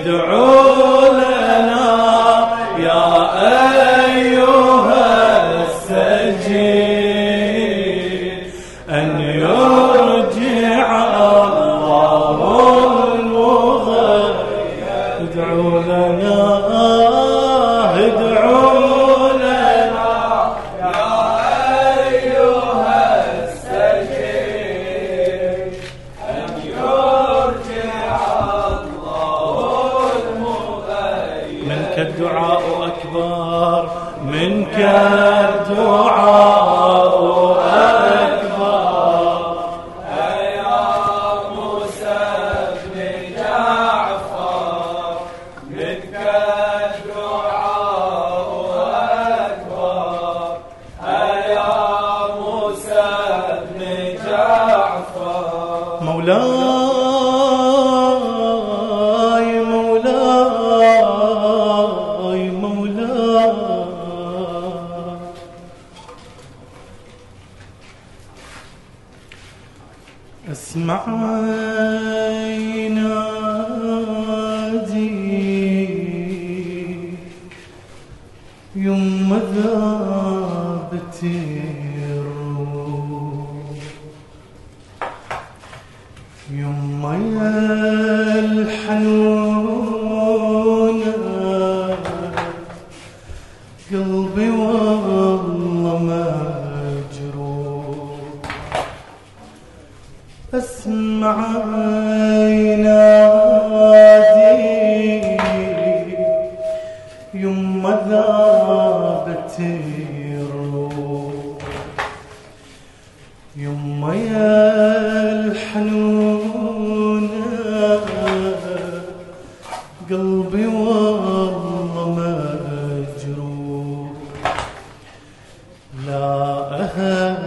يدعو uh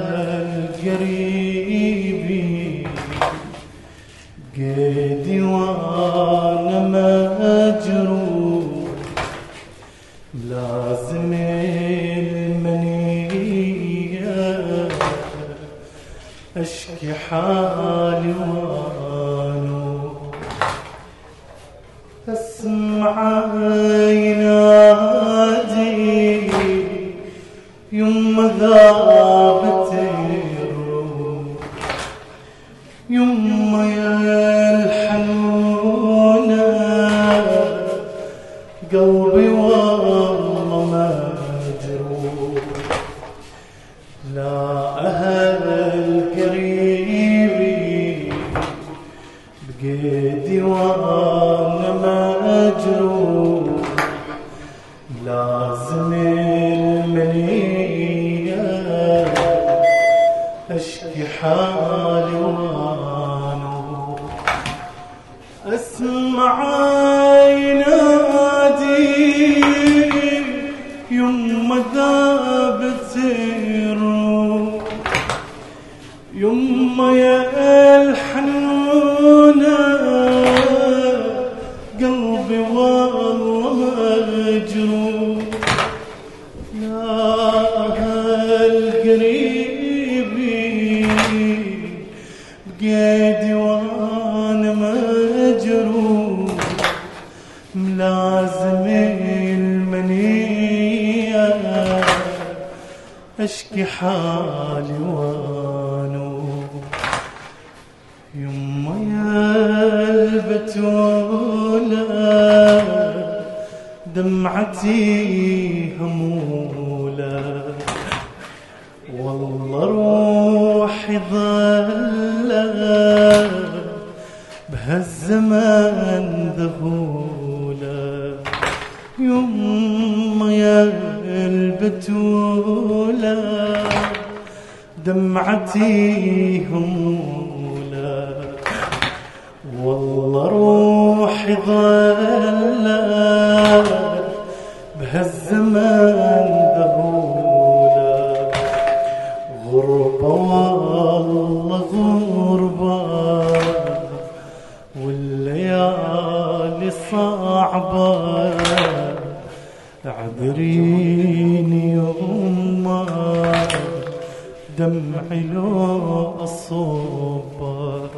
ذهولا يما يا البتولا دمعتي همولا والله روحي ضلت بهالزمان. عذريني يما دمعي لو أصوبه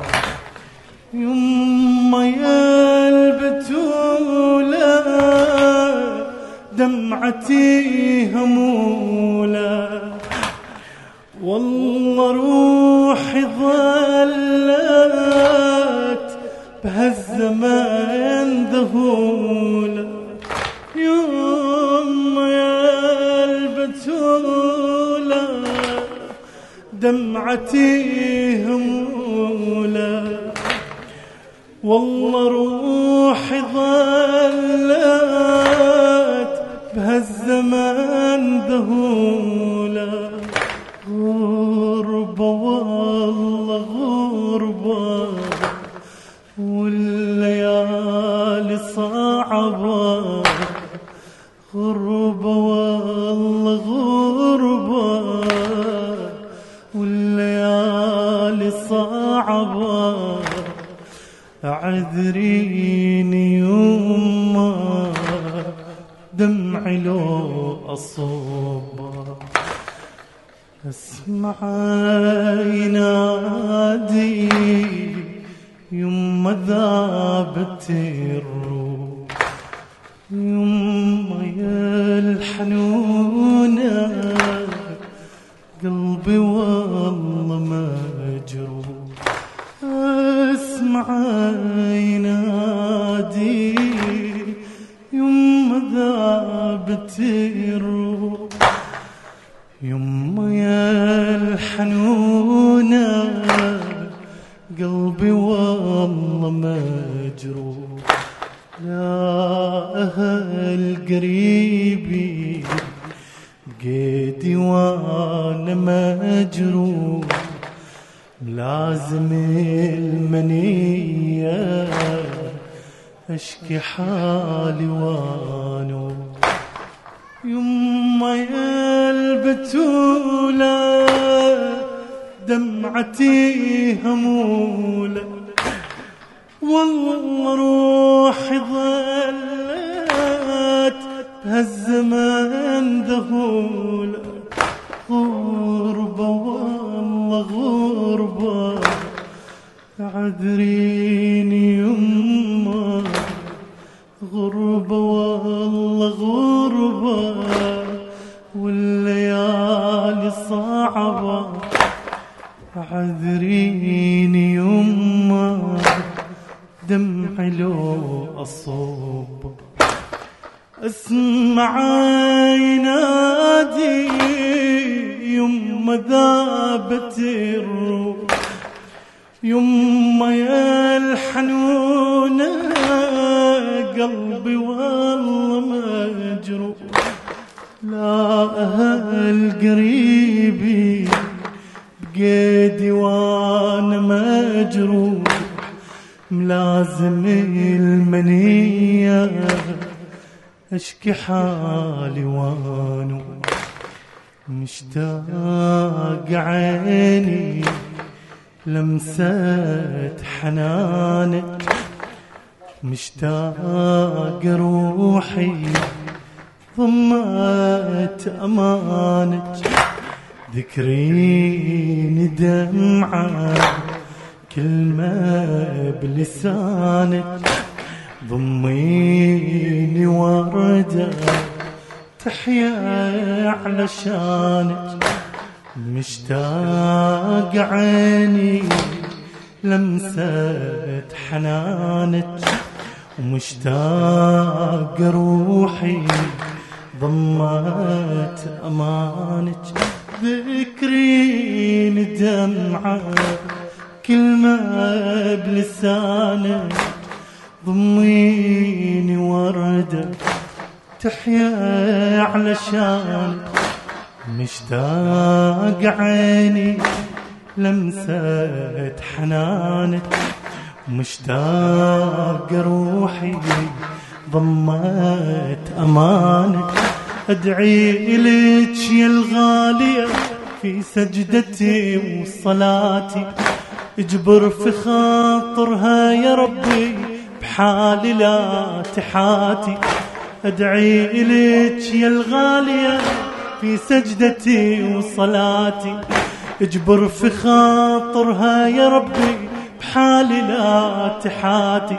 يما يا البتولة دمعتي همولة والله روحي ظلت. بهالزمان ذهولة يوم يا البتولة دمعتي همولة. والله روحي ظلت بهالزمان ذهولة. غربة والله غربة. صعبة غربة والله غربة. والليالي صعبة. عذريني يما دمعي لو أصوبة. أسمع ينادي يما ذابت الروح. يما يا الحنونة قلبي والله مجروح. أسمع مشتاق روحي ضمت أمانك. ذكريني دمعة كلمة بلسانك. ضميني وردة تحيا علشانك مشتاق عيني لمسة حنانك. ومشتاق روحي ضمت أمانك ذكرين دمعة كلمة بلسانك ضميني وردة تحيا علشانك مشتاق عيني لمسة حنانك. مشتاق روحي ضمت أمانك. أدعي لك يا الغالية في سجدتي وصلاتي. اجبر في خاطرها يا ربي بحالي لا تحاتي. أدعي لك يا الغالية في سجدتي وصلاتي. اجبر في خاطرها يا ربي بحالي لا تحاتي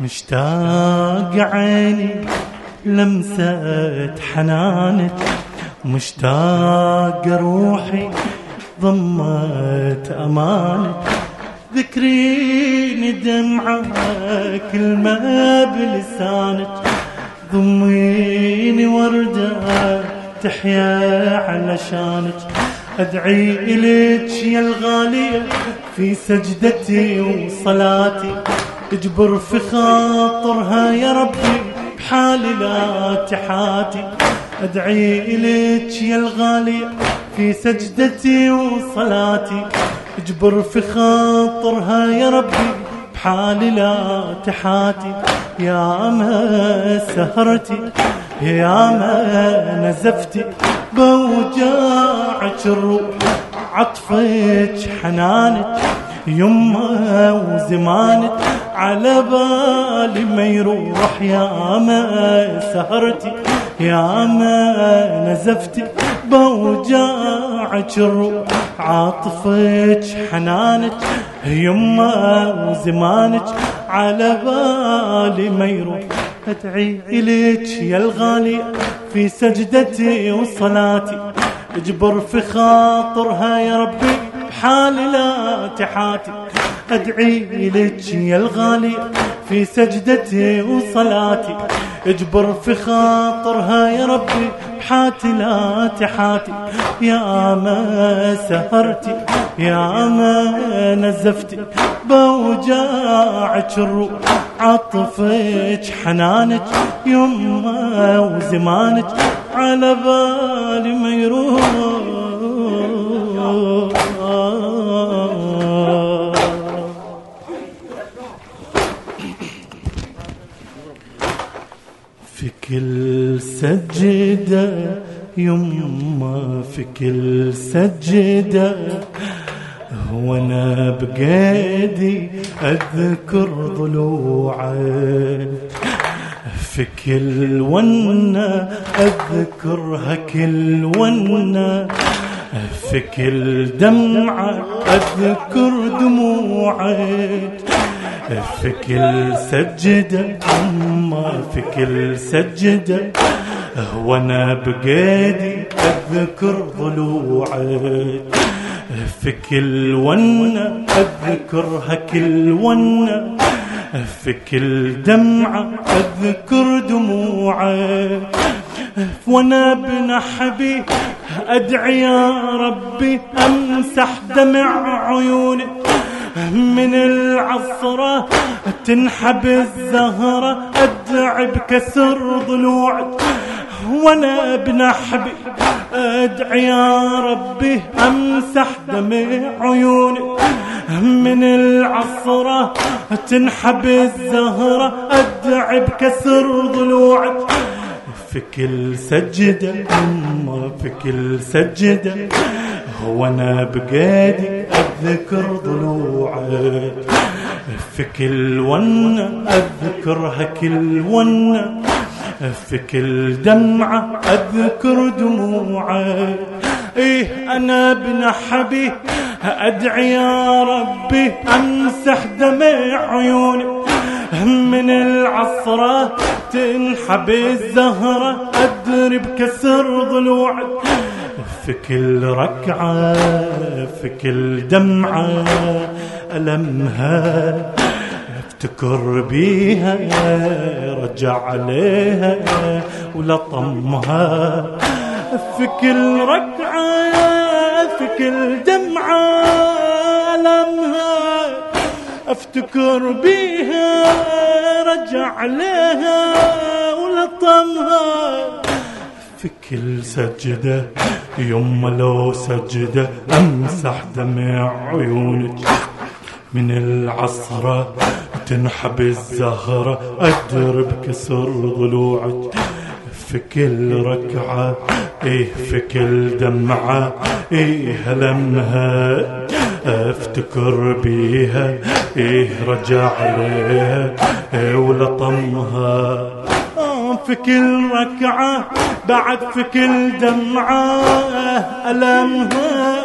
مشتاق عيني لمسة حنانك مشتاق روحي ضمت أمانك ذكريني دمعة كلمة بلسانك ضميني وردة تحيا علشانك أدعي إليك يا الغالية في سجدتي وصلاتي. اجبر في خاطرها يا ربي بحالي لا تحاتي أدعي إليك يا الغالية في سجدتي وصلاتي. اجبر في خاطرها يا ربي بحالي لا تحاتي يا ما سهرتي يا ما نزفتي. بوجاعك الروح عطفك حنانك يمه وزمانك. على بالي ما يروح يا ما سهرتي يا ما نزفتي بوجاعك الروح عاطفك حنانك يمه وزمانك. على بالي ما يروح أدعي إليك يا الغالي في سجدتي وصلاتي. اجبر في خاطرها يا ربي بحالي لا تحاتي. أدعي لك يا الغالي في سجدتي وصلاتي. اجبر في خاطرها يا ربي بحاتي لا تحاتي. يا ما سهرتي يا ما نزفتي. بوجاعك الروح عطفك حنانك يمه وزمانك. على بالي ما يروح. كل سجدة يما في كل سجدة. وأنا بقيدي أذكر ضلوعك في كل ونة أذكرها كل ونة. في كل دمعة أذكر دموعك في كل سجدة أما في كل سجدة وأنا بقيدي أذكر ضلوعك. في كل ونة أذكرها كل ونة. في كل دمعة أذكر دموعك. وأنا بنحبي أدعي يا ربي أمسح دمع عيوني من العصرة تنحب الزهرة أدعي بكسر ضلوعك وأنا بنحبي أدعي يا ربي أمسح دمع عيوني. من العصرة تنحب الزهرة ادعي بكسر ضلوعك في كل سجدة في كل سجدة هو أنا بقيدي أذكر ضلوعك في كل ونة أذكرها كل ونة في كل دمعة أذكر دموعك إيه أنا بنحبي أدعي يا ربي أمسح دمع عيوني. من العصرة تنحب الزهرة أدري بكسر ضلوعك في كل ركعة في كل دمعة ألمها أفتكر بيها رجع عليها ولطمها. في كل ركعة في كل دمعة ألمها. أفتكر بيها رجع عليها ولطمها. في كل سجدة يوم لو سجدة أمسح دمع عيونك. من العصرة تنحب الزهرة أدرب كسر ضلوعك. في كل ركعة إيه في كل دمعة إيه لمها أفتكر بيها إيه رجع عليها إيه ولطمها. في كل ركعة بعد في كل دمعة ألمها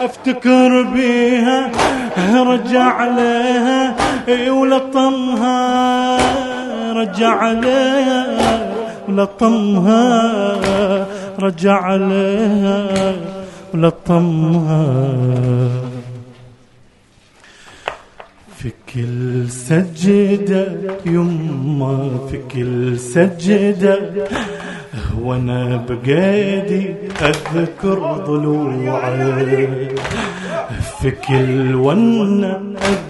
أفتكر بيها رجع عليها ولطمها رجع عليها. ولطمها رجع عليها. ولطمها في كل سجدة يما في كل سجدة وأنا بقيدي أذكر ضلوعي. في كل ونة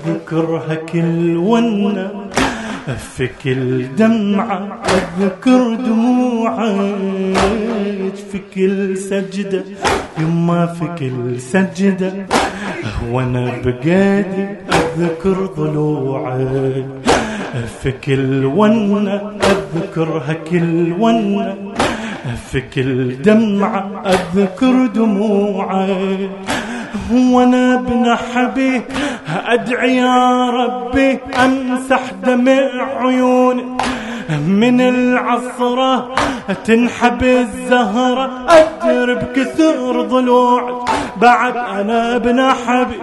أذكرها كل ونة. في كل دمعة اذكر دموعك في كل سجدة يما في كل سجدة وأنا بقيدي أذكر ضلوعك في كل ونة اذكرها كل ونة في كل دمعة أذكر دموعك وأنا ابن حبيب أدعي يا ربي أمسح دمع عيوني. من العصرة تنحب الزهرة أدر بكثر ضلوعك. بعد أنا ابن حبيب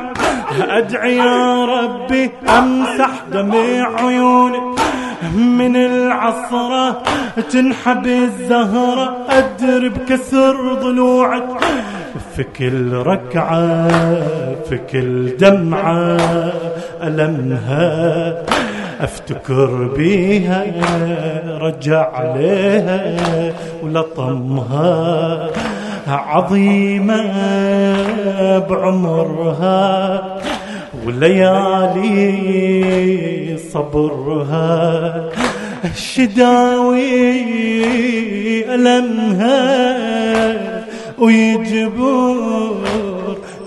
أدعي يا ربي أمسح دمع عيوني. من العصرة تنحب الزهرة أدر بكسر ضلوعك. في كل ركعة في كل دمعة ألمها. أفتكر بيها رجع عليها ولطمها عظيمة بعمرها وليالي صبرها. الشداوي ألمها ويجبر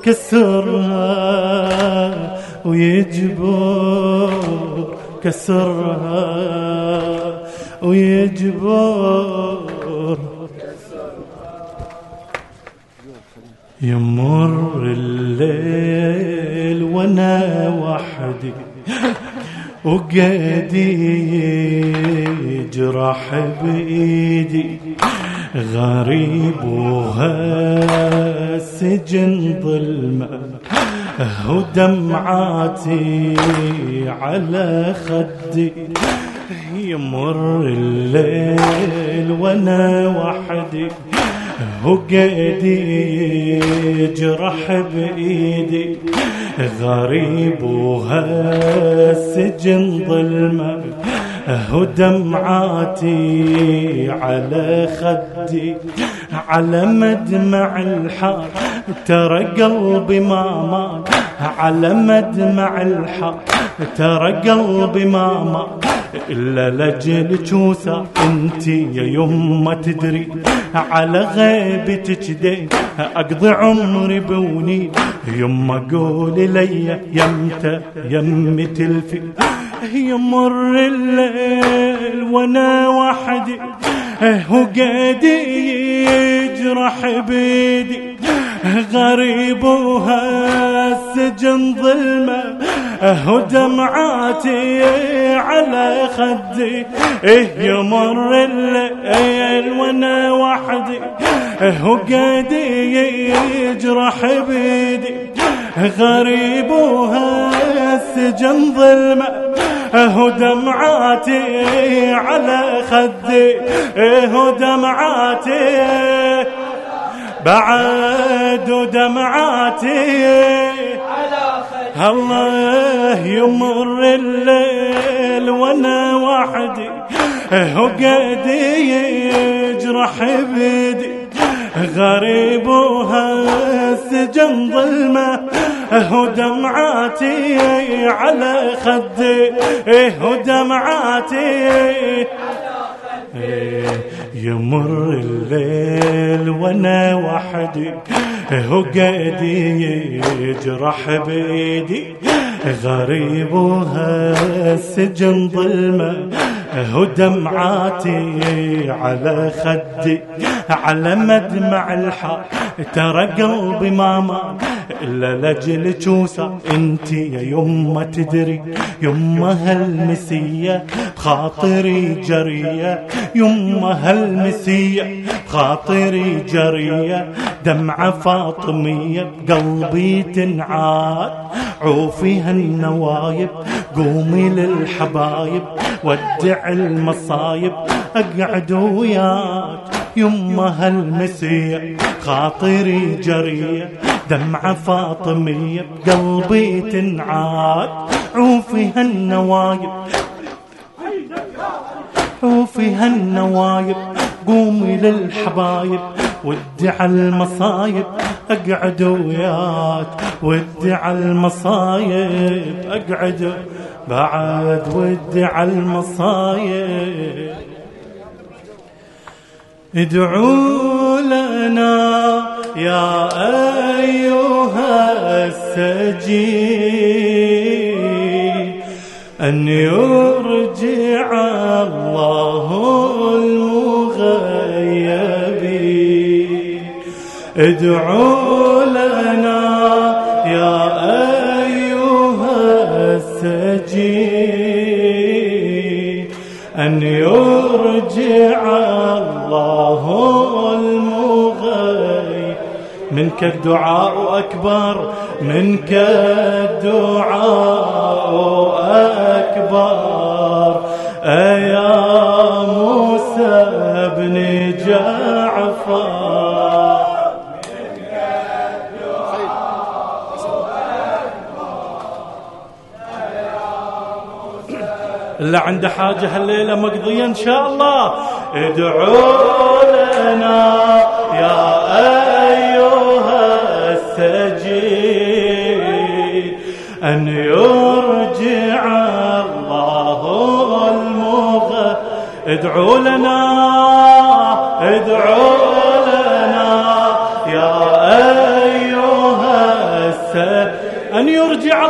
كسرها ويجبر كسرها ويجبر يمر الليل وأنا وحدي وقيدي جرح بايدي غريب وهالسجن ظلمة. ودمعاتي على خدي. يمر الليل وأنا وحدي. وقيدي جرح بإيدي. غريب وهالسجن ظلمة. ودمعاتي على خدي على مدمع الحار ترى قلبي ما مات على مدمع الحار ترى قلبي ما مات إلا لجل جوسة أنت يا يما تدري على غيبتك دي أقضي عمري بوني يما قولي لي يمتى يمي تلفي. يمر الليل وأنا وحدي. وقادي يجرح بيدي. غريب وهالسجن ظلمة ودمعاتي على خدي إيه يمر الليل وأنا وحدي وقادي يجرح بيدي. غريب وهالسجن ظلمة أهو دمعاتي على خدي أهو دمعاتي بعد دمعاتي. على خدي. الله يمر الليل وأنا وحدي. اهو قدي يجرح بيدي. غريب وهالسجن ظلمه هو دمعاتي على خدي. هو دمعاتي. يمر الليل وأنا وحدي. هو قادي يجرح بيدي. غريب وهالسجن ظلمة. هو دمعاتي على خدي على مدمع الحار ترى قلبي ما مات إلا لجل جوسة. انت يا يما تدري يما هالمسية بخاطري جرية. يما هالمسية بخاطري جرية. دمعة فاطمية بقلبي تنعاد. عوفي هالنوايب قومي للحبايب. ودع المصايب أقعد وياك يمه هالمسية خاطري جرية دمعة فاطمية بقلبي تنعاد. عوفي هالنوايب عوفي هالنوايب قومي للحبايب. ودي على المصايب أقعد وياك ودي على المصايب أقعد بعد ودي على المصايب. ادعوا لنا يا أيها السجين أن يرجع الله ادعوا أن يرجع الله المغي منك الدعاء أكبر منك الدعاء عنده حاجة هالليلة مقضية إن شاء الله. ادعوا لنا يا أيها السجين أن يرجع الله المغ ادعوا لنا ادعوا لنا يا أيها السجين أن يرجع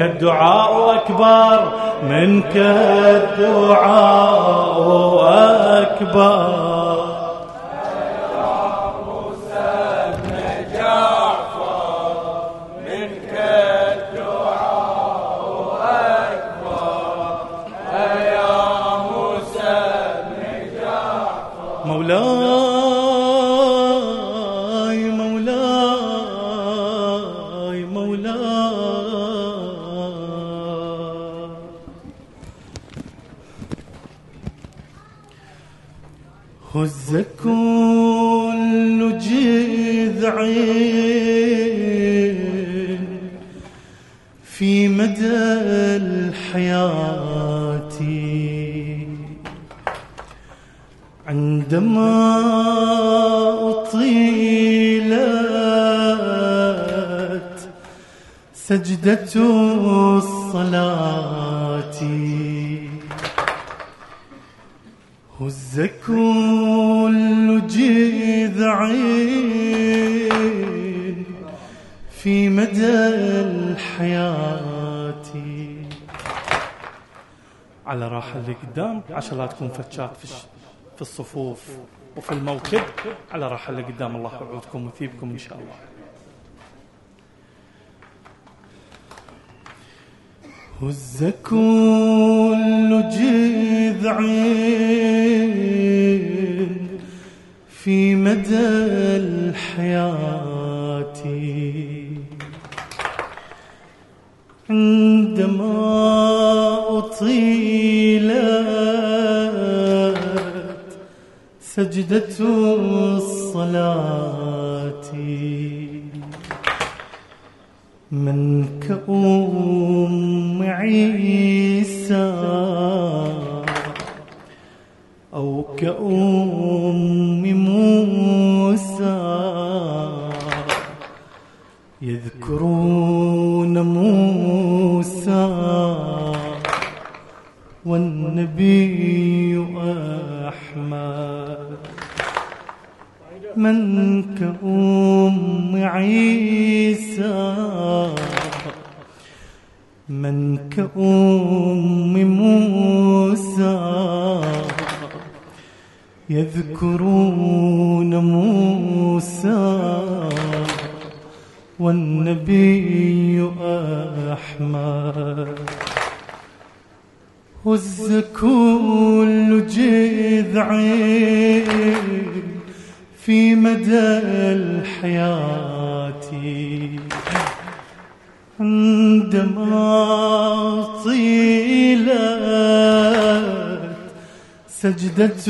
الدعاء أكبر منك الدعاء أكبر. على راحة اللي قدام عشان لا تكون فتشات في, في الصفوف وفي الموكب على راحة اللي قدام. الله يعودكم ويثيبكم إن شاء الله. هز كل جذع في مدى الحياة. عندما أطيلت سجدة الصلاة من كأم عيسى أو كأم موسى يذكرون موسى والنبي من كأم عيسى. من كأم موسى. يذكرون موسى والنبي أحمد. هز كل جذع في مدى الحياة. عندما طيلت سجدة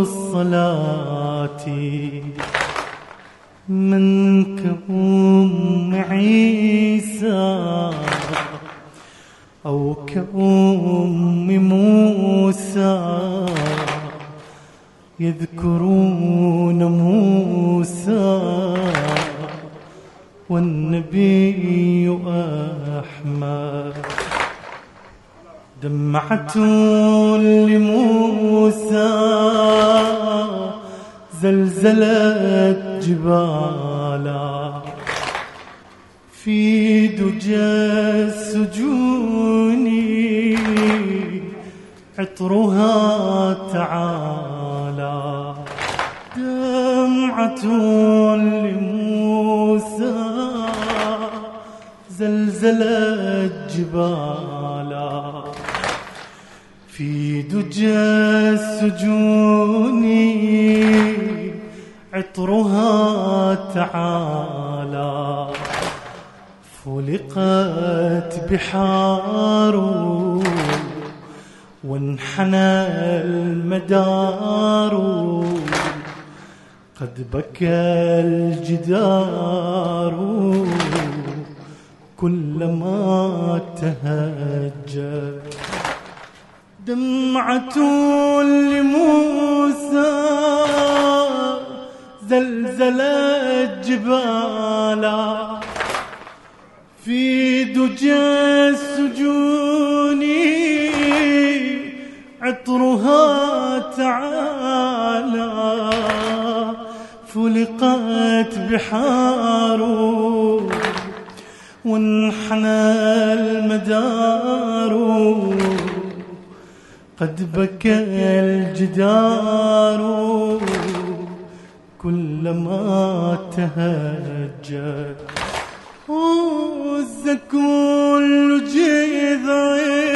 الصلاة من كأم عيسى أو كأم موسى. يذكرون موسى والنبي أحمد. دمعة لموسى زلزلت جبالا. في دجى السجون عطرها تعالى لموسى. زلزلت جبالا في دجى السجون عطرها تعالى. فلقت بحار وانحنى المدار. قد بكى الجدار كلما تهجر دمعة لموسى زلزلت جبالا. في دجى السجون عطرها تعالى. فلقت بحار وانحنى المدار. قد بكى الجدار كلما تهجر وز كل جذعين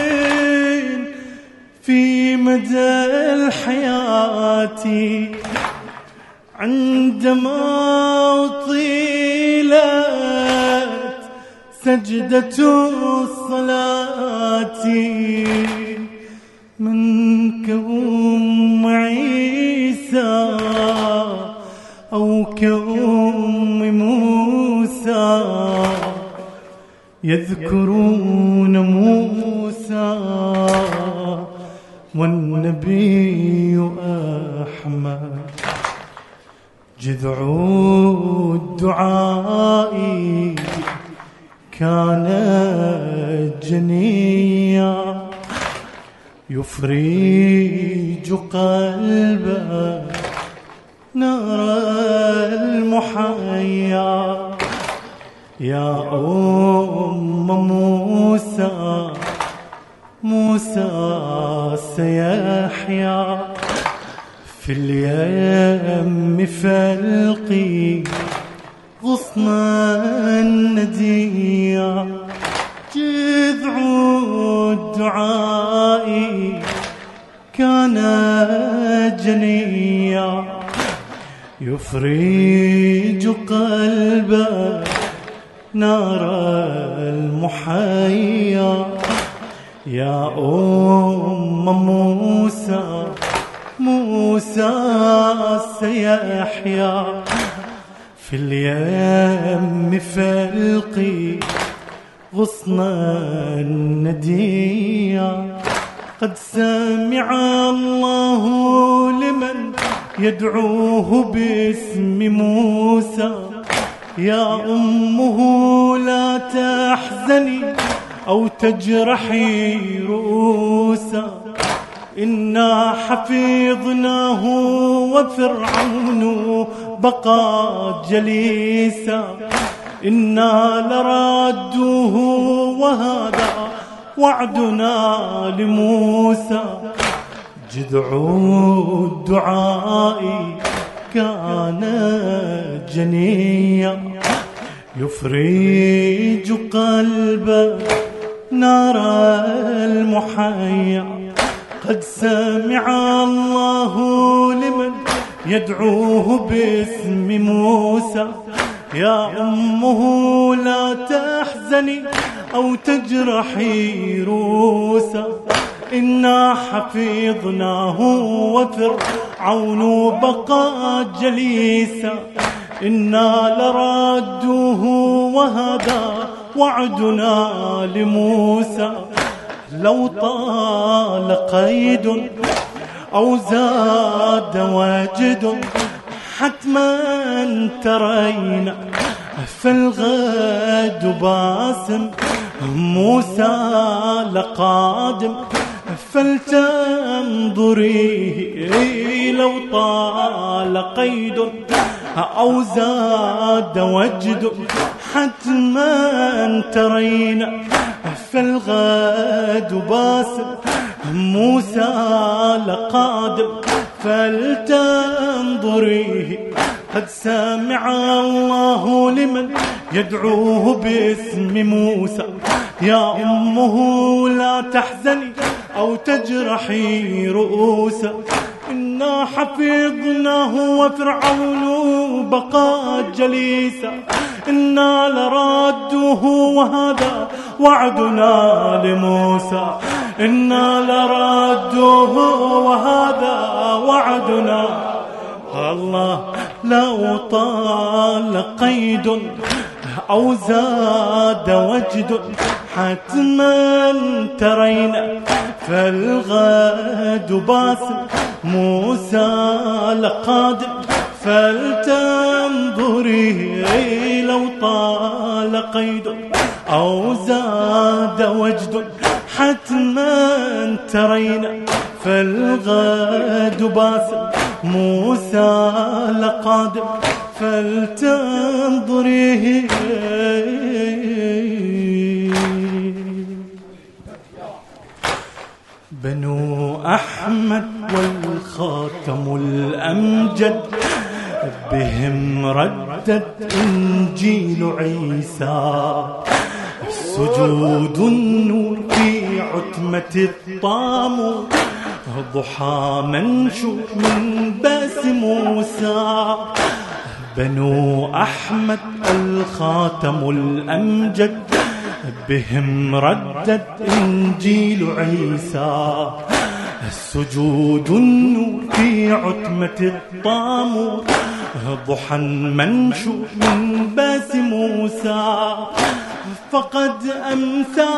في مدى الحياة. عندما طيلت سجدة الصلاة من كوم عيسى أو كأم موسى يذكرون جذع الدعاء كان جنيا. يفريج تجرحي رؤوسا إنا حفظناه وفرعون بقى جليسا إنا لرادوه وهذا وعدنا لموسى. جذع الدعاء كان جنيا يفرج قلب نار المحيا. قد سمع الله لمن يدعوه باسم موسى. يا أمه لا تحزني أو تجرحي روسا. إنا حفظناه وفرعون بقى جليسا. إنا لرادوه وهذا وعدنا لموسى لو طال قيد أو زاد واجد حتما ترينا فالغد باسم موسى لقادم. فلتنظري لو طال قيد. أو زاد وجد حتما ترينا فالغد باسم موسى لقادم فلتنظريه قد سمع الله لمن يدعوه باسم موسى. يا أمه لا تحزني أو تجرحي رؤوسا. إنا حفظناه وفرعون بقى جليسا. إنا لرادوه وهذا وعدنا لموسى. إنا لرادوه وهذا وعدنا الله لو طال قيد أو زاد وجد حتما ترينا فالغد باسم موسى لقادم فلتنظري لو طال قيد أو زاد وجد حتما ترينا فالغد باسم موسى لقادم فلتنظريه بنو أحمد والخاتم الأمجد بهم ردت إنجيل عيسى. سجود النور في عتمة الطامور ضحى منشور من باس موسى. بنو أحمد الخاتم الأمجد بهم ردت إنجيل عيسى. السجود النور في عتمة الطامور ضحى منشور من باس موسى. فقد أمسى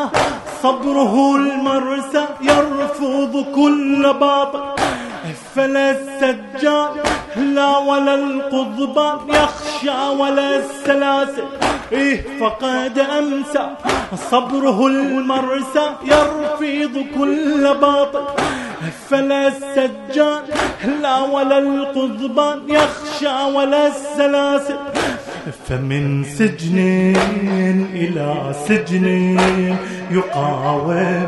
صبره المرسى يرفض كل باطل فلا السجان لا ولا القضبان يخشى ولا السلاسل. إيه فقد أمسى. صبره المرسى يرفض كل باطل فلا السجان لا ولا القضبان يخشى ولا السلاسل. فمن سجن إلى سجن يقاوم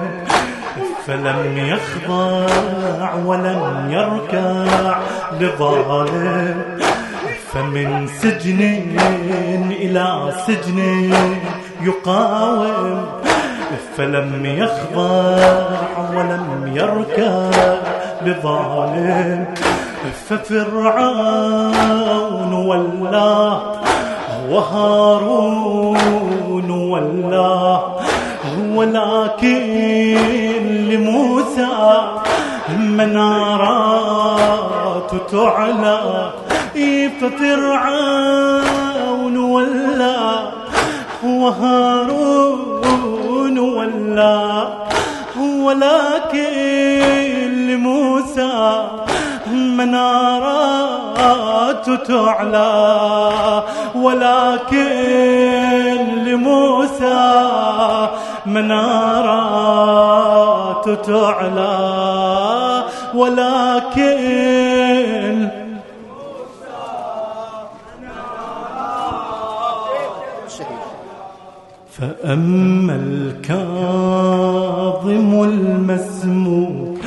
فلم يخضع ولم يركع لظالم. فمن سجن إلى سجن يقاوم فلم يخضع ولم يركع لظالم. ففرعون والله وهارون والله ولكن لموسى منارات تعلى ففرعون ولا وهارون ولا ولكن لموسى منارات تعلى ولكن لموسى منارات تعلى ولكن فأما الكاظم المسموم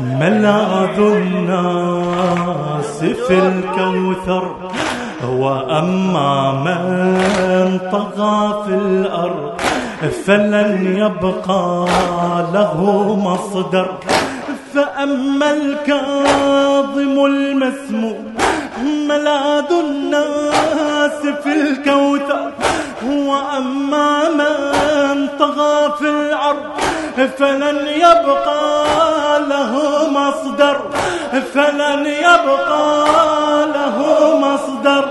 ملاذ الناس في الكوثر وأما من طغى في الأرض فلن يبقى له مصدر. فأما الكاظم المسموم ملاذ الناس في الكوثر وأما من طغى في الأرض فلن يبقى له مصدر. فلن يبقى له مصدر.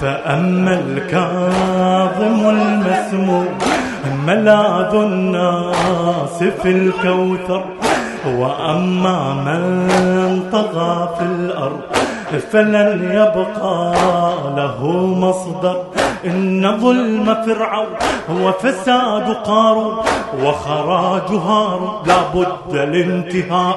فأما الكاظم المسموم ملاذ الناس في الكوثر. وأما من طغى في الأرض فلن يبقى له مصدر. إن ظلم فرعون وفساد قارون وخراج هارون. لابد الانتهاء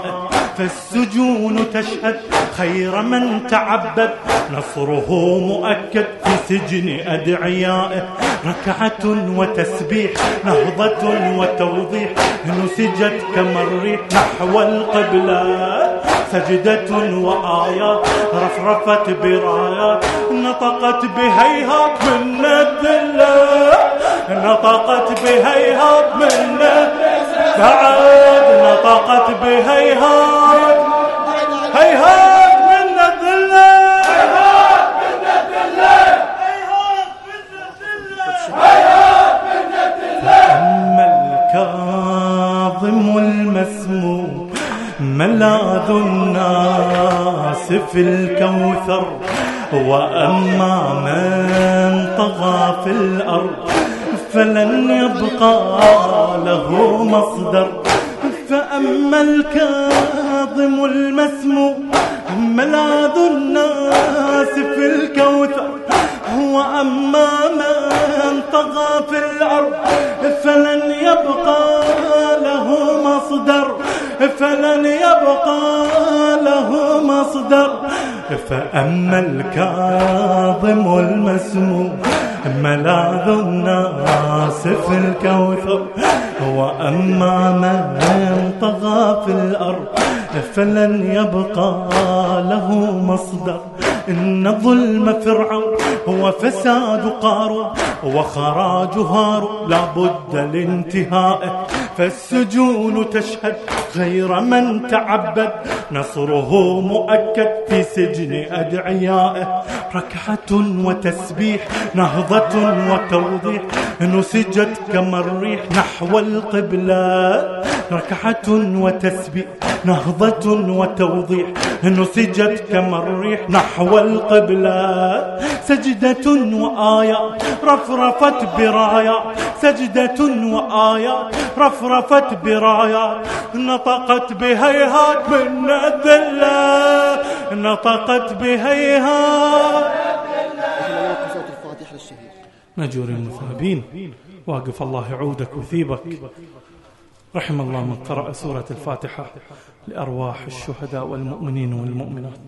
فالسجون تشهد خير من تعبد. نصره مؤكد في سجن أدعيائه. ركعة وتسبيح نهضة وتوضيح. نسجت كما الريح نحو القبلة. سجدة وآيات رفرفت برايات. نطقت بهيهات من الذلة نطقت بهيهات من بعد نطقت بهيهات هيهات من الذلة هيهات من الذلة هيهات من الذلة هيهات من الذلة أما الكاظم المسموم ملاذ الناس في الكوثر؟ وأما من طغى في الأرض فلن يبقى له مصدر. فأما الكاظم المسموم ملاذ الناس في الكوثر وأما من طغى في الأرض فلن يبقى له مصدر فلن يبقى له مصدر. فأما الكاظم المسموم ملاذ الناس في الكوثر وأما من طغى في الأرض فلن يبقى له مصدر. إن ظلم فرعون هو فساد قارون وخراج هارون. لابد لانتهائه. فالسجون تشهد غير من تعبد. نصره مؤكد في سجن أدعيائه. ركعة وتسبيح نهضة وتوضيح. نسجت كما الريح نحو القبلة. ركعة وتسبيح نهضة وتوضيح. نسجت كما الريح نحو القبلة. سجدة وآيات رفرفت برايات سجدة وآيات رفرفت برايات نطقت بهيهات من الذلة نطقت بهيهات. نجور المثابين واقف الله يعودك وثيبك. رحم الله من قرأ سورة الفاتحة لأرواح الشهداء والمؤمنين والمؤمنات.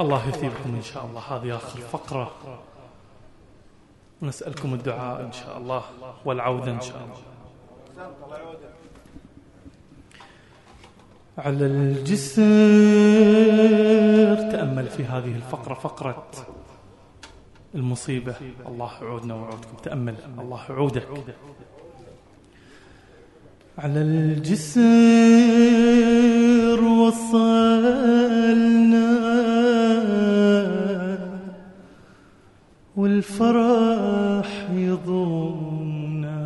الله يثيبكم إن شاء الله. هذه آخر فقرة. نسألكم الدعاء إن شاء الله والعودة إن شاء الله. على الجسر تأمل في هذه الفقرة فقرة المصيبة. الله يعودنا ويعودكم. تأمل. الله يعودك. على الجسر وصلنا والفرح يضمنا.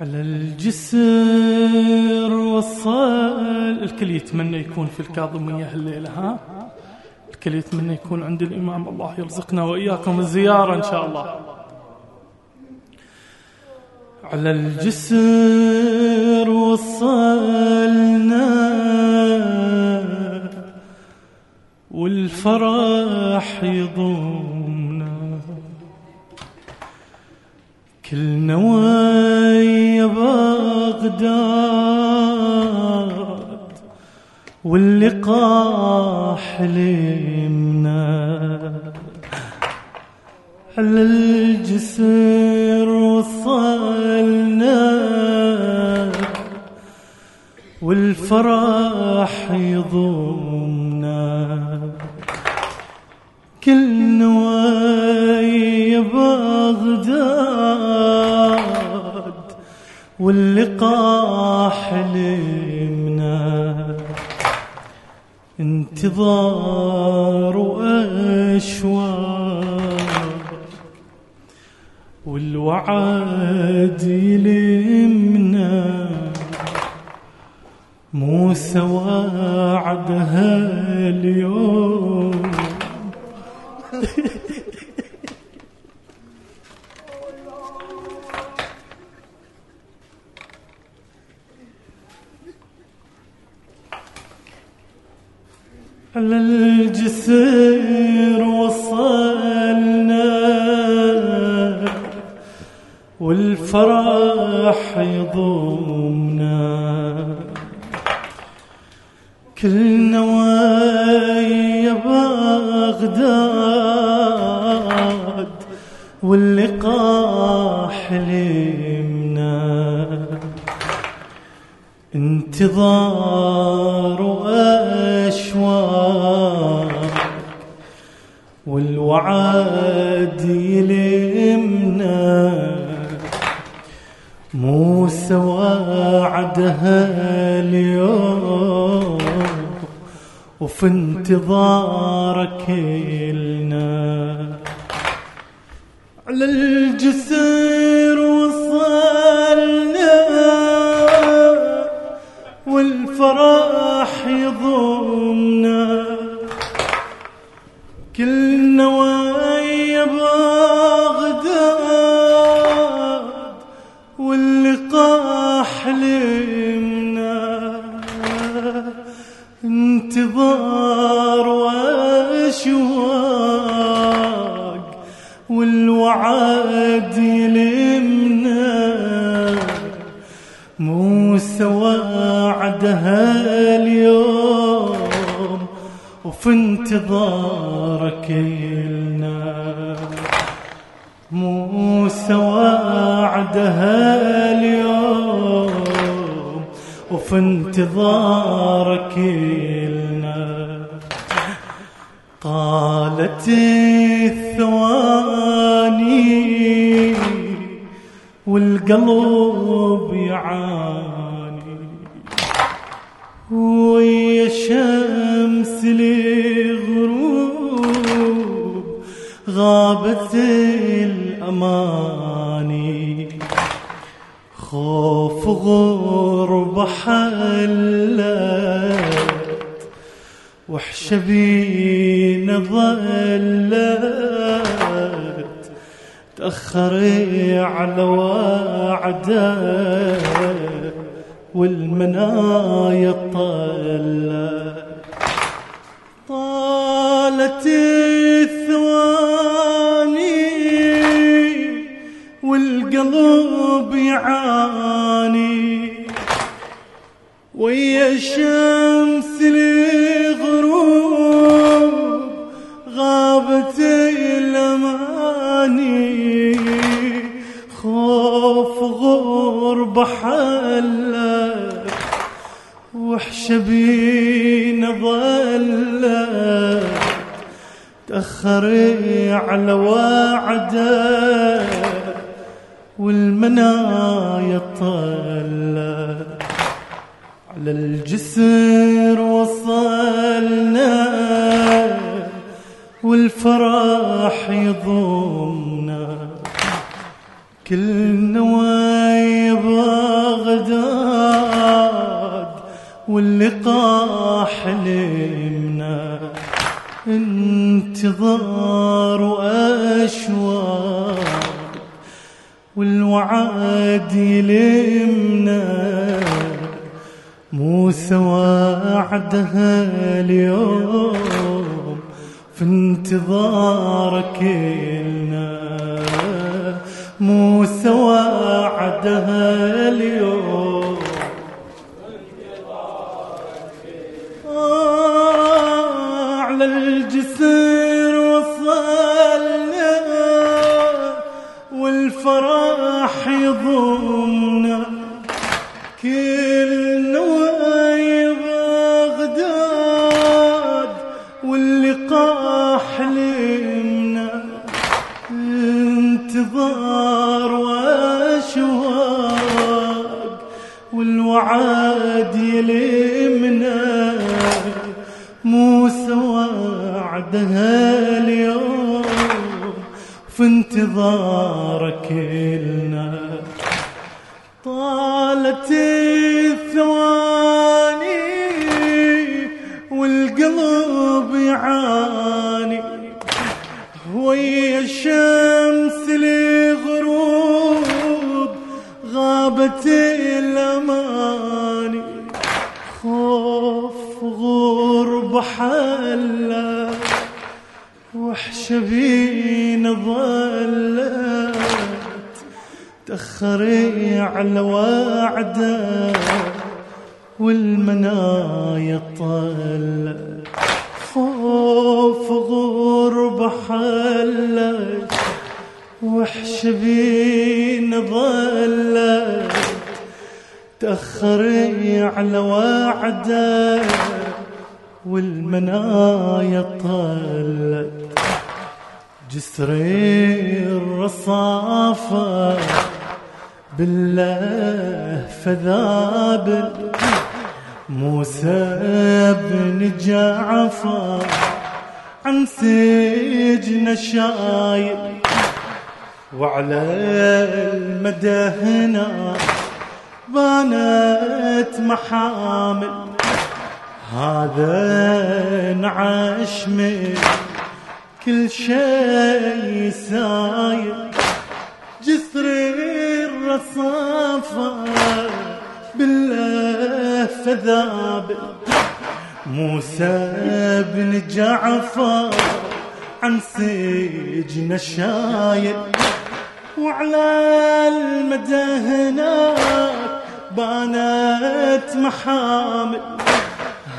على الجسر وصل الكل يتمنى يكون في الكاظمية هالليلة ها؟ الكل يتمنى يكون عند الإمام الله يرزقنا وإياكم الزيارة إن شاء الله. على الجسر وصلنا والفرح يضمنا. كل نوايا بغداد واللقاء حلمنا على الجسر والفرح يضمنا. كل نوايا بغداد واللقاء حلمنا انتظار واشواق والوعد يلمنا. موسى وعدها اليوم. على الجسر وصلنا والفرح يضمنا. كل نوايا بغداد واللقاء حلمنا انتظار واشواق والوعد يلمنا. موسى وعدها اليوم وفي انتظارك لنا على الجسر وصلنا والفرح انتظارك لنا موسى وعدها اليوم وفي انتظارك لنا قالت الثواني والقلب يعاني. غابت الأماني. خوف غربة حلت وحشة بينا ظلت. تأخري على وعده والمنايا طلت. طالت والقلب يعاني ويا شمس الغروب غابت الأماني خوف غربة حلت وحشة بينا ظلت تأخري على وعده. والمنايا طلت على الجسر وصلنا والفرح يضمنا. كل نوايا بغداد واللقاء حلمنا انتظار واشواق والوعد يلمنا موسى وعدها اليوم في انتظارك لنا موسى وعدها اليوم على الجسر يضمنا كل نوايا بغداد واللقاء حلمنا انتظار وأشواق والوعد يلمنا موسى وعدها اليوم في انتظارك لنا طالت الثواني والقلب يعاني. ويا الشمس الغروب غابت الأماني. خوف غرب حلا وحشة بينا ظلت تأخري على وعده والمنايا طلت خوف غرب حلت وحش بينا ظلت. تأخري على وعده والمنايا طلت جسري الرصافة بالله فذابل موسى بن جعفر عن سجن شايل وعلى المدى هنا بانت محامل. هذا نعش من كل شيء ساير جسر الرصافة بالله فذابل موسى بن جعفر عن سجن شايل وعلى المدى هناك بانت محامل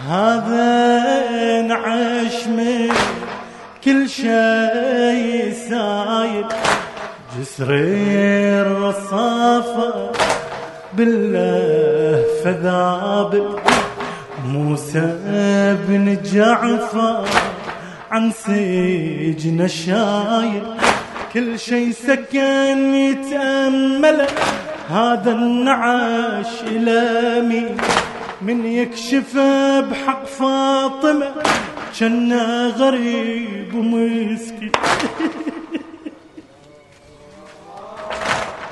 هذا نعش من كل شيء سايد جسر الرصافة بالله فذابل موسى بن جعفر عن سجن شايل كل شيء سكن يتأمل. هذا النعاش مين؟ من يكشف بحق فاطمة كنا غريب ومسكين.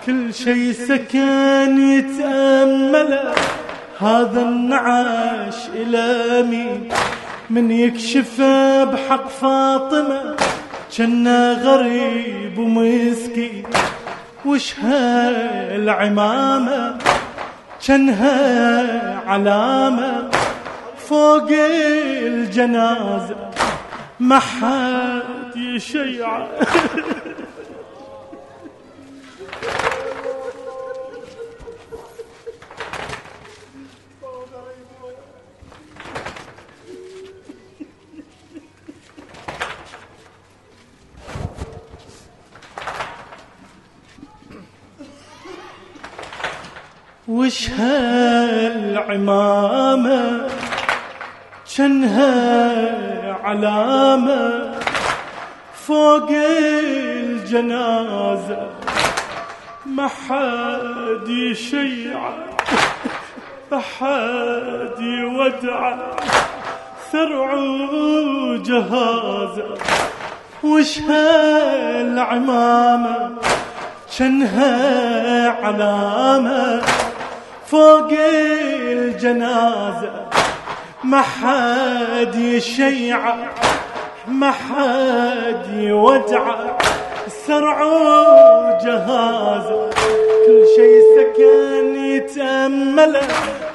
كل شي سكن يتأمل. هذا النعاش إلى مين؟ من يكشف بحق فاطمة. كنا غريب ومسكين. وش هالعمامة؟ كانها علامة فوق الجنازة ما حد يشيع. وش هالعمامة كانها علامة فوق الجنازة. ما حد يشيع ما حد يودع. ثرع وجهازة وش هالعمامة؟ كانها علامة فوق الجنازة ما حد يشيع ما حد يودع سرعوا جهازة كل شي سكن يتأمله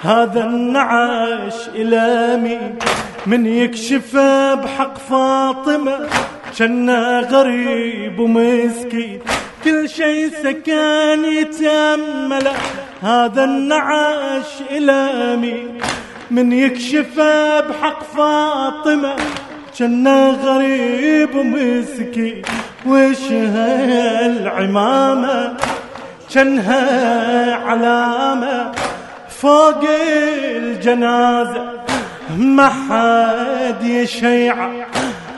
هذا النعش إلى مين من يكشفه بحق فاطمة كنا غريب ومسكين. كل شي سكن يتأمله هذا النعش إلى مين من يكشفه بحق فاطمة كنا غريب ومسكين. وش هالعمامة؟ كنها علامة فوق الجنازة ما حد يشيع.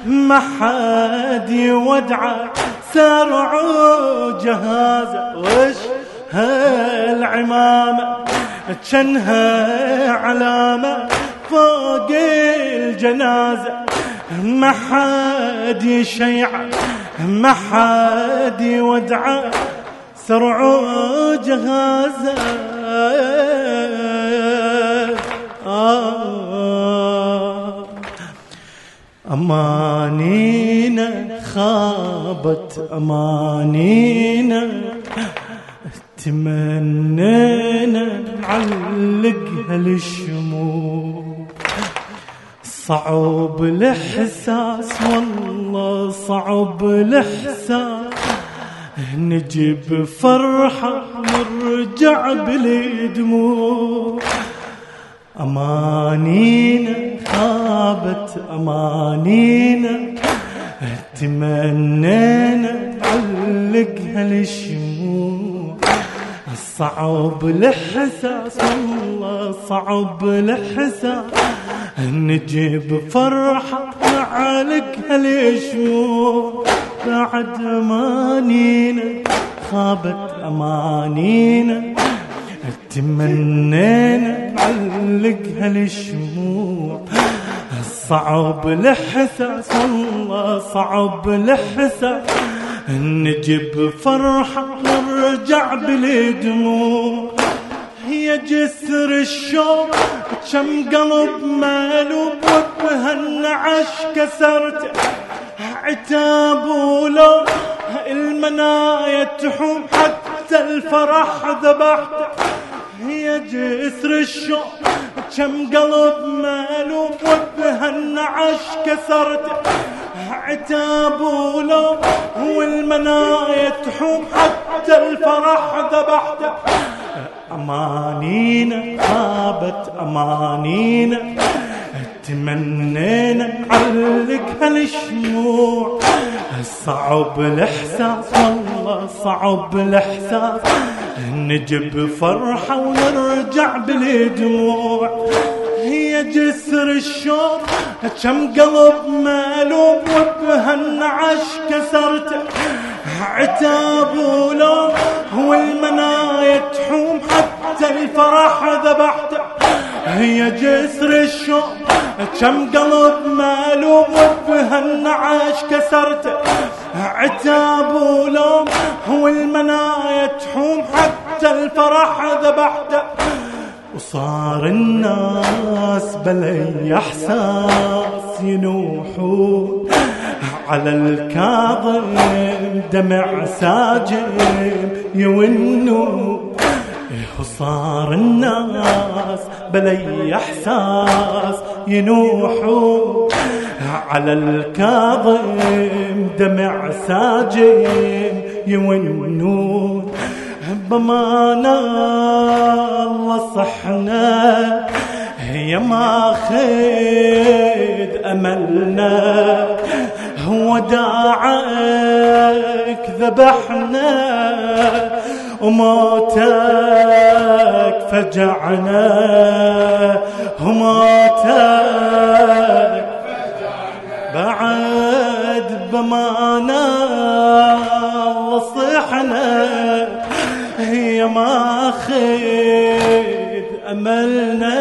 ما حد يودع سارعوا جهازه وش هالعمامة؟ كنها علامة فوق الجنازة. ما حد يشيع ما حد يودع سرعوا جهازه آه. أمانينا خابت أمانينا تمنينا نعلق هالشموع. صعب الإحساس والله صعب الإحساس. نجيب فرحة نرجع بالدموع أمانينا خابت أمانينا تمنينا نعلق هالشموع. صعب الإحساس والله صعب الإحساس. نجيب فرحة نعلق هالشموع. بعد أمانينا خابت أمانينا تمنينا نعلق هالشموع. صعب الإحساس والله صعب الإحساس. نجيب فرحة نرجع بالدموع. هي جسر الشوق كم قلب مالوب وبهالنعش كسرته عتاب ولو المنايا تحوم. حتى الفرح ذبحته هي جسر الشوق. كم قلب مالوب وبهالنعش كسرته عتاب ولو والمنايا تحوم حتى الفرح ذبحته أمانينا خابت أمانينا. تمنينا نعلق هالشموع. صعب الإحساس والله صعب الإحساس. نجيب فرحة ونرجع بالدموع. هي جسر الشوق كم قلب مالوب وبهالنعش كسرته عتاب ولو والمنايا تحوم حتى الفرح ذبحته هي جسر الشوق. كم قلب مالوم وبهالنعاش كسرته عتاب ولوم والمنايا تحوم حتى الفرح ذبحته وصار الناس بلي إحساس ينوحون. على الكاظم دمع ساجم يونوا وصار الناس بلي إحساس ينوحوا على الكاظم دمع ساجم يونون. بمانا الله صحنا يا ما خيد أملنا. وداعك ذبحنا. وموتك فجعنا. وموتك بعد بمانا وصحنا. هي ما خيد أملنا.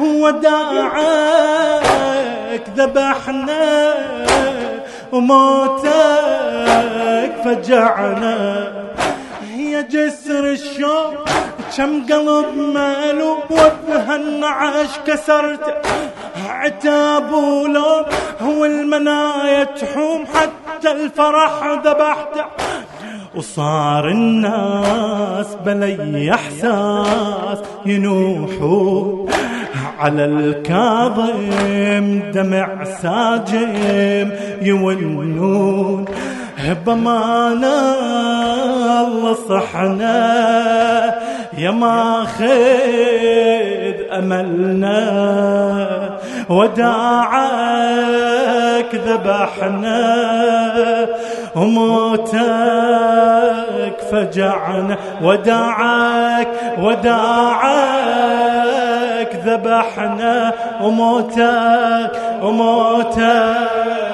وداعك ذبحنا. وموتك فجعنا. جسر الشوق شم قلب مالو وبهالنعش كسرته عتاب ولوم هو المنايا تحوم حتى الفرح ذبحته وصار الناس بلي إحساس ينوحوا. على الكاظم دمع ساجم يولون. بمانا الله صحنا يا ماخذ أملنا وداعك ذبحنا. وموتك فجعنا وداعك وداعك ذبحنا. وموتك وموتك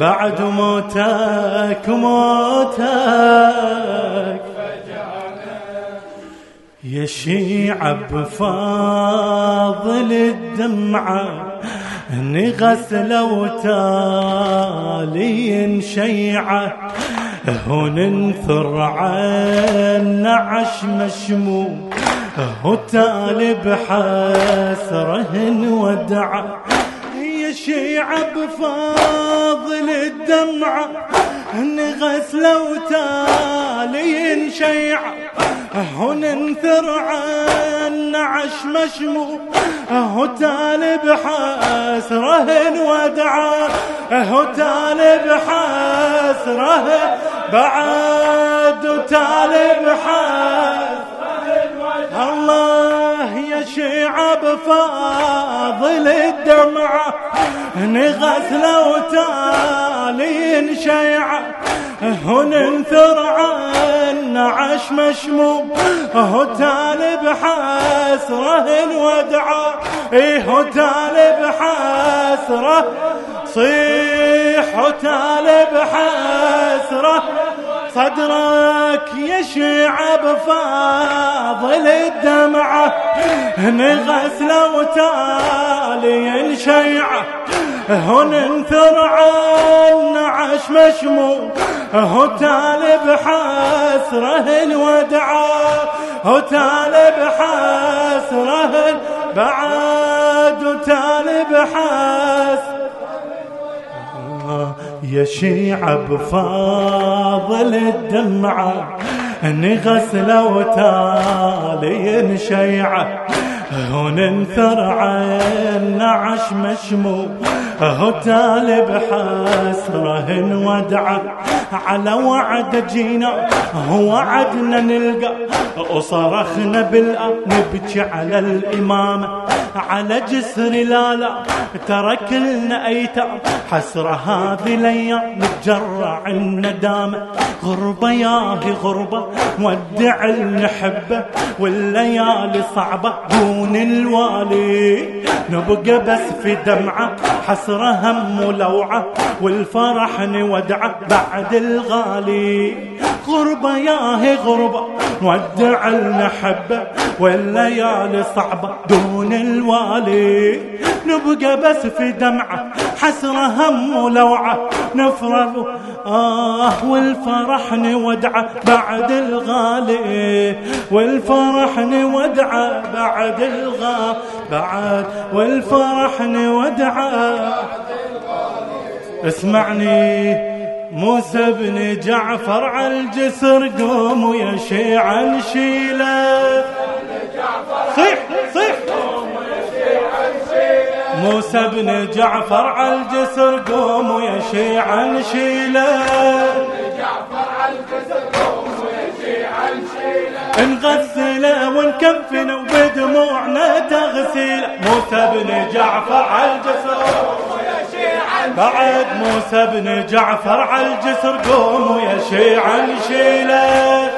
بعد موتك موتك. يا شيعة بفاضل الدمعة نغسل وتالي شيعة. هون ننثر عن نعش مشموم هو تالي بحسره ودعة. شيعة بفاضل الدمعة غسلة وتالي شيعة وننثر عن عش مشمو هو تالي بحسره ودعا. هو تالي بحسره بعد وتالي بحسره الله يا شيعة بفاضل الدمعة نغسل وتالي شيعة وننثر عن عش مشموم هو تالي بحسره الودعة إيه هو تالي بحسره صيح وتالي بحسره صدرك يشع بفاضل الدمعة نغسله وتالي شيعة وننثر عن عش مشموم هو تالي بحسره الودعة هو تالي بحسره بعد وتالي بحسره يا شيعة بفاضل الدمعة نغسل وتالي شيعة وننثر عين نعش مشمو هو بحسره ودعه على وعد جينا وعدنا نلقى. وصرخنا بالأرض نبكي على الإمامة على جسر لا لا ترك لنا أيتام حسرة هذه الأيام نتجرع الندامة. غربة ياهي غربة ودع المحبة والليالي صعبة. دون الوالي نبقى بس في دمعة حسرة هم ولوعة والفرح نودعه بعد الغالي. غربة ياهي غربة نودع المحبة والليالي صعبة دون الوالي. نبقى بس في دمعة حسرة هم ولوعة. نفرغ آه والفرح نودعه بعد الغالي. والفرح نودعه بعد الغا بعد والفرح نودعه اسمعني. موسى بن جعفر على الجسر قوموا يا شيعة نشيله. صيح صيح. موسى بن جعفر على الجسر قوموا يا شيعة نشيله. نغسله ونكفنه وبدموعنا تغسيله. موسى بن جعفر على الجسر. بعد موسى بن جعفر على الجسر قوموا يا شيعة نشيله.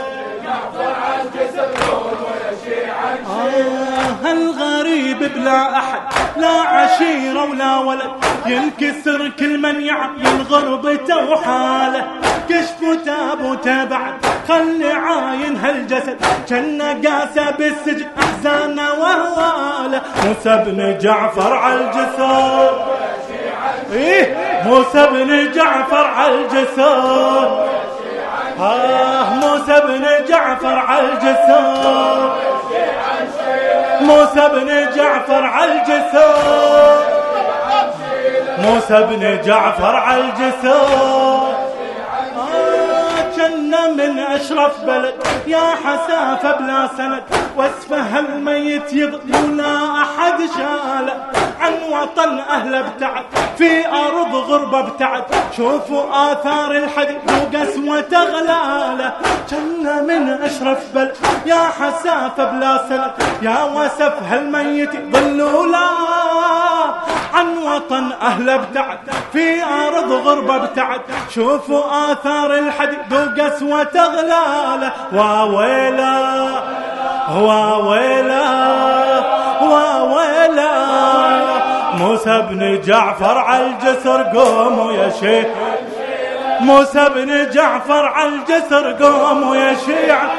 آه الغريب بلا أحد لا عشيرة ولا ولد ينكسر كل من يعين غربته وحاله. كشف تابوته بعد خلي عاين هالجسد كنا قاسى بالسجن أحزانه وهواله. موسى بن جعفر على الجسر. إيه موسى بن جعفر على الجسر آه موسى بن جعفر على الجسر موسى بن جعفر على الجسر موسى بن جعفر على الجسر جنة من أشرف بلد. يا حسافة بلا سند. واسفه الميت يضل ولا أحد شاله. عن وطن أهله ابتعد. في أرض غربة ابتعد. شوفوا آثار الحديد وقسوة غلاله جنة من أشرف بلد. يا حسافة بلا سند. يا وسف هالميت يضل ولا عن وطن أهله ابتعد. في أرض غربة ابتعد. شوفوا آثار الحديد وقسوة غلاله واويلا واويلا واويلا موسى بن جعفر على الجسر قوموا يا شيخ. موسى بن جعفر على الجسر قوموا يا شيعة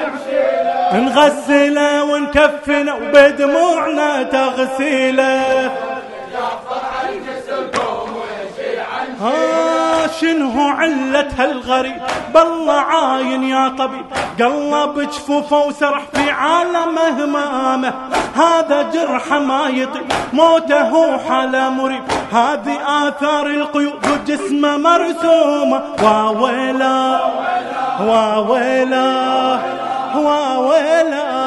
نغسله ونكفنه وبدموعنا تغسيله. ها شنو علة هالغريب؟ بالله عاين يا طبيب. قلب جفوفه وسرح في عالم همامه هذا جرح ما يطيب. موته حالة مريب. هذه آثار القيود وجسمه مرسومة. واويلا واويلا واويلا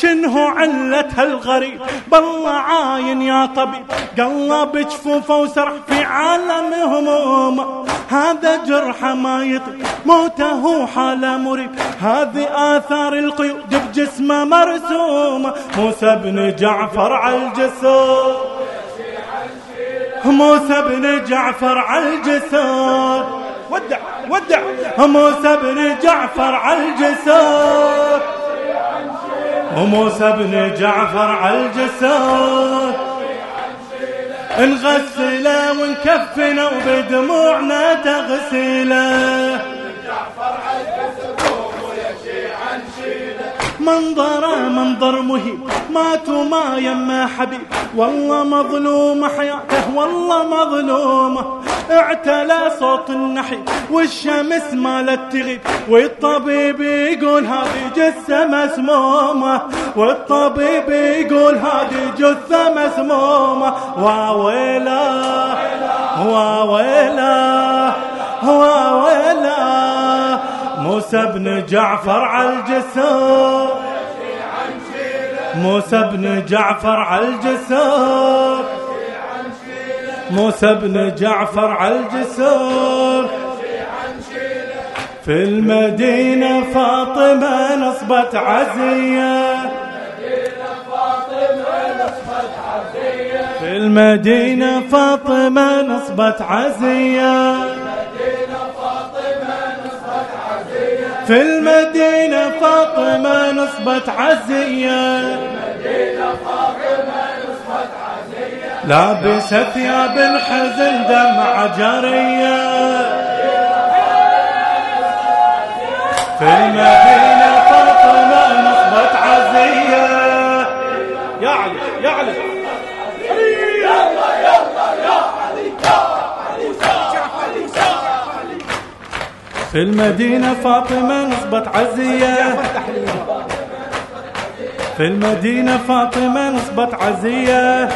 شنو علة هالغريب؟ بالله عاين يا طبيب. قلب جفوفه وسرح في عالم هموم هذا جرح ما يطيب. موته حالة مريب. هذه آثار القيود بجسمه مرسومة. موسى بن جعفر على الجسر موسى بن جعفر على الجسر ودع ودع. موسى بن جعفر على الجسر وموسى بن جعفر على الجسر نغسله ونكفنه وبدموعنا تغسله. منظره منظر مهيب. ماتوا ما يما حبيب. والله مظلوم حياته والله مظلومه اعتلى صوت النحي والشمس مالت تغيب. والطبيب يقول هذه جثة مسمومة. والطبيب يقول هذه جثة مسمومة. واويلا واويلا واويلا موسى بن جعفر على الجسر موسى بن جعفر على الجسر موسى بن جعفر على الجسر في المدينة فاطمة نصبت عزية. في المدينة فاطمة نصبت عزية. في المدينة فاطمة نصبت عزية. لابسة ثياب الحزن دمع جرية في المدينة في المدينة فاطمة نصبت عزية. في المدينة فاطمة نصبت عزية.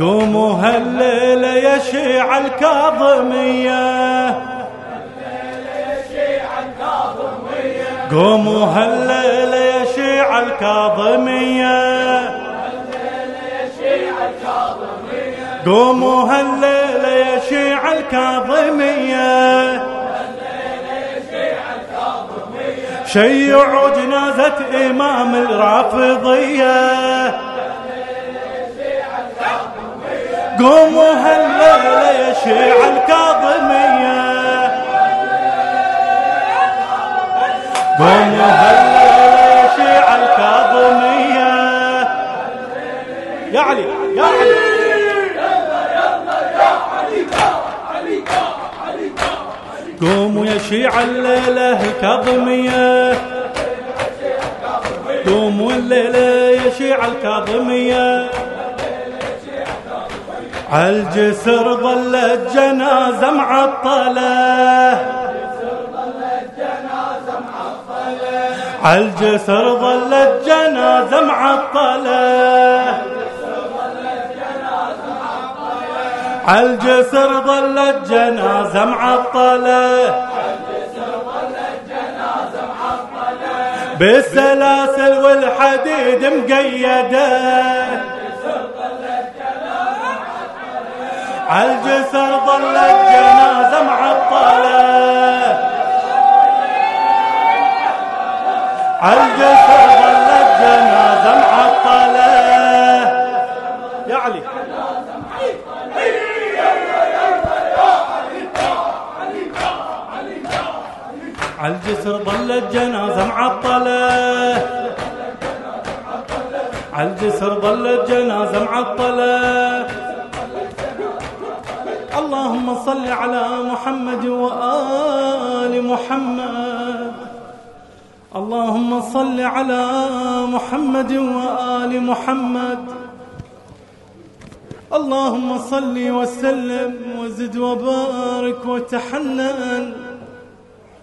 قوموا هالليلة يا شيع الكاظمية. قوموا هالليلة يا شيع الكاظمية. قوموا هالليلة يا شيع الكاظمية شيعوا جنازة إمام الرافضية. قوموا هالليلة يا شيع الكاظمية. قوموا هالليلة يا شيع الكاظمية. يا علي يا علي. قوموا يا شيع الليلة الكاظمية. قوموا الليلة يا شيع الكاظمية. عالجسر ظلت جنازة معطلة عالجسر ظلت جنازة معطلة عالجسر ظلت جنازة معطلة بالسلاسل والحديد مقيدة. عالجسر ظلت جنازة معطلة عالجسر ظلت جنازة معطلة يا علي عالجسر ظلت جنازة معطلة. عالجسر ظلت جنازة معطلة. اللهم صل على محمد وآل محمد. اللهم صل على محمد وآل محمد. اللهم صل وسلم وزد وبارك وتحنن.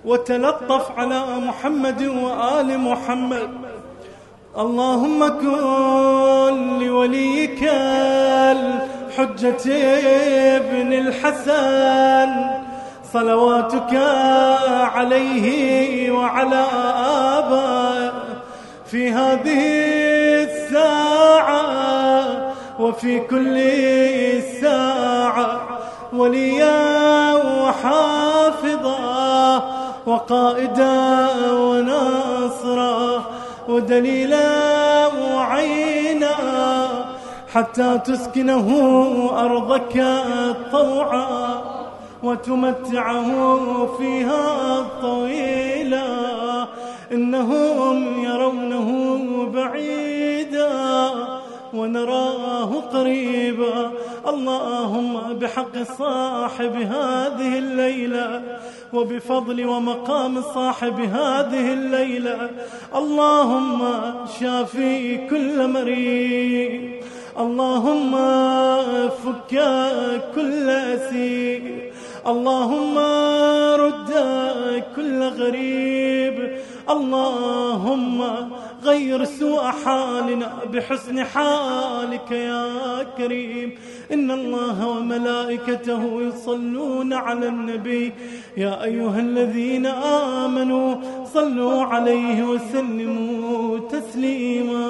وتلطف على محمد وآل محمد. اللهم كن لوليك الحجة ابن الحسن. صلواتك عليه وعلى آبائه في هذه الساعة وفي كل ساعة وليا وحافظا وقائدا وناصرا ودليلا وعينا حتى تسكنه أرضك طوعا وتمتعه فيها طويلا إنهم يرونه بعيدا ونراه قريبا. اللهم بحق صاحب هذه الليلة وبفضل ومقام صاحب هذه الليلة. اللهم شافي كل مريض اللهم فك كل أسير اللهم رد كل غريب. اللهم غير سوء حالنا بحسن حالك يا كريم. إن الله وملائكته يصلون على النبي. يا أيها الذين آمنوا صلوا عليه وسلموا تسليما.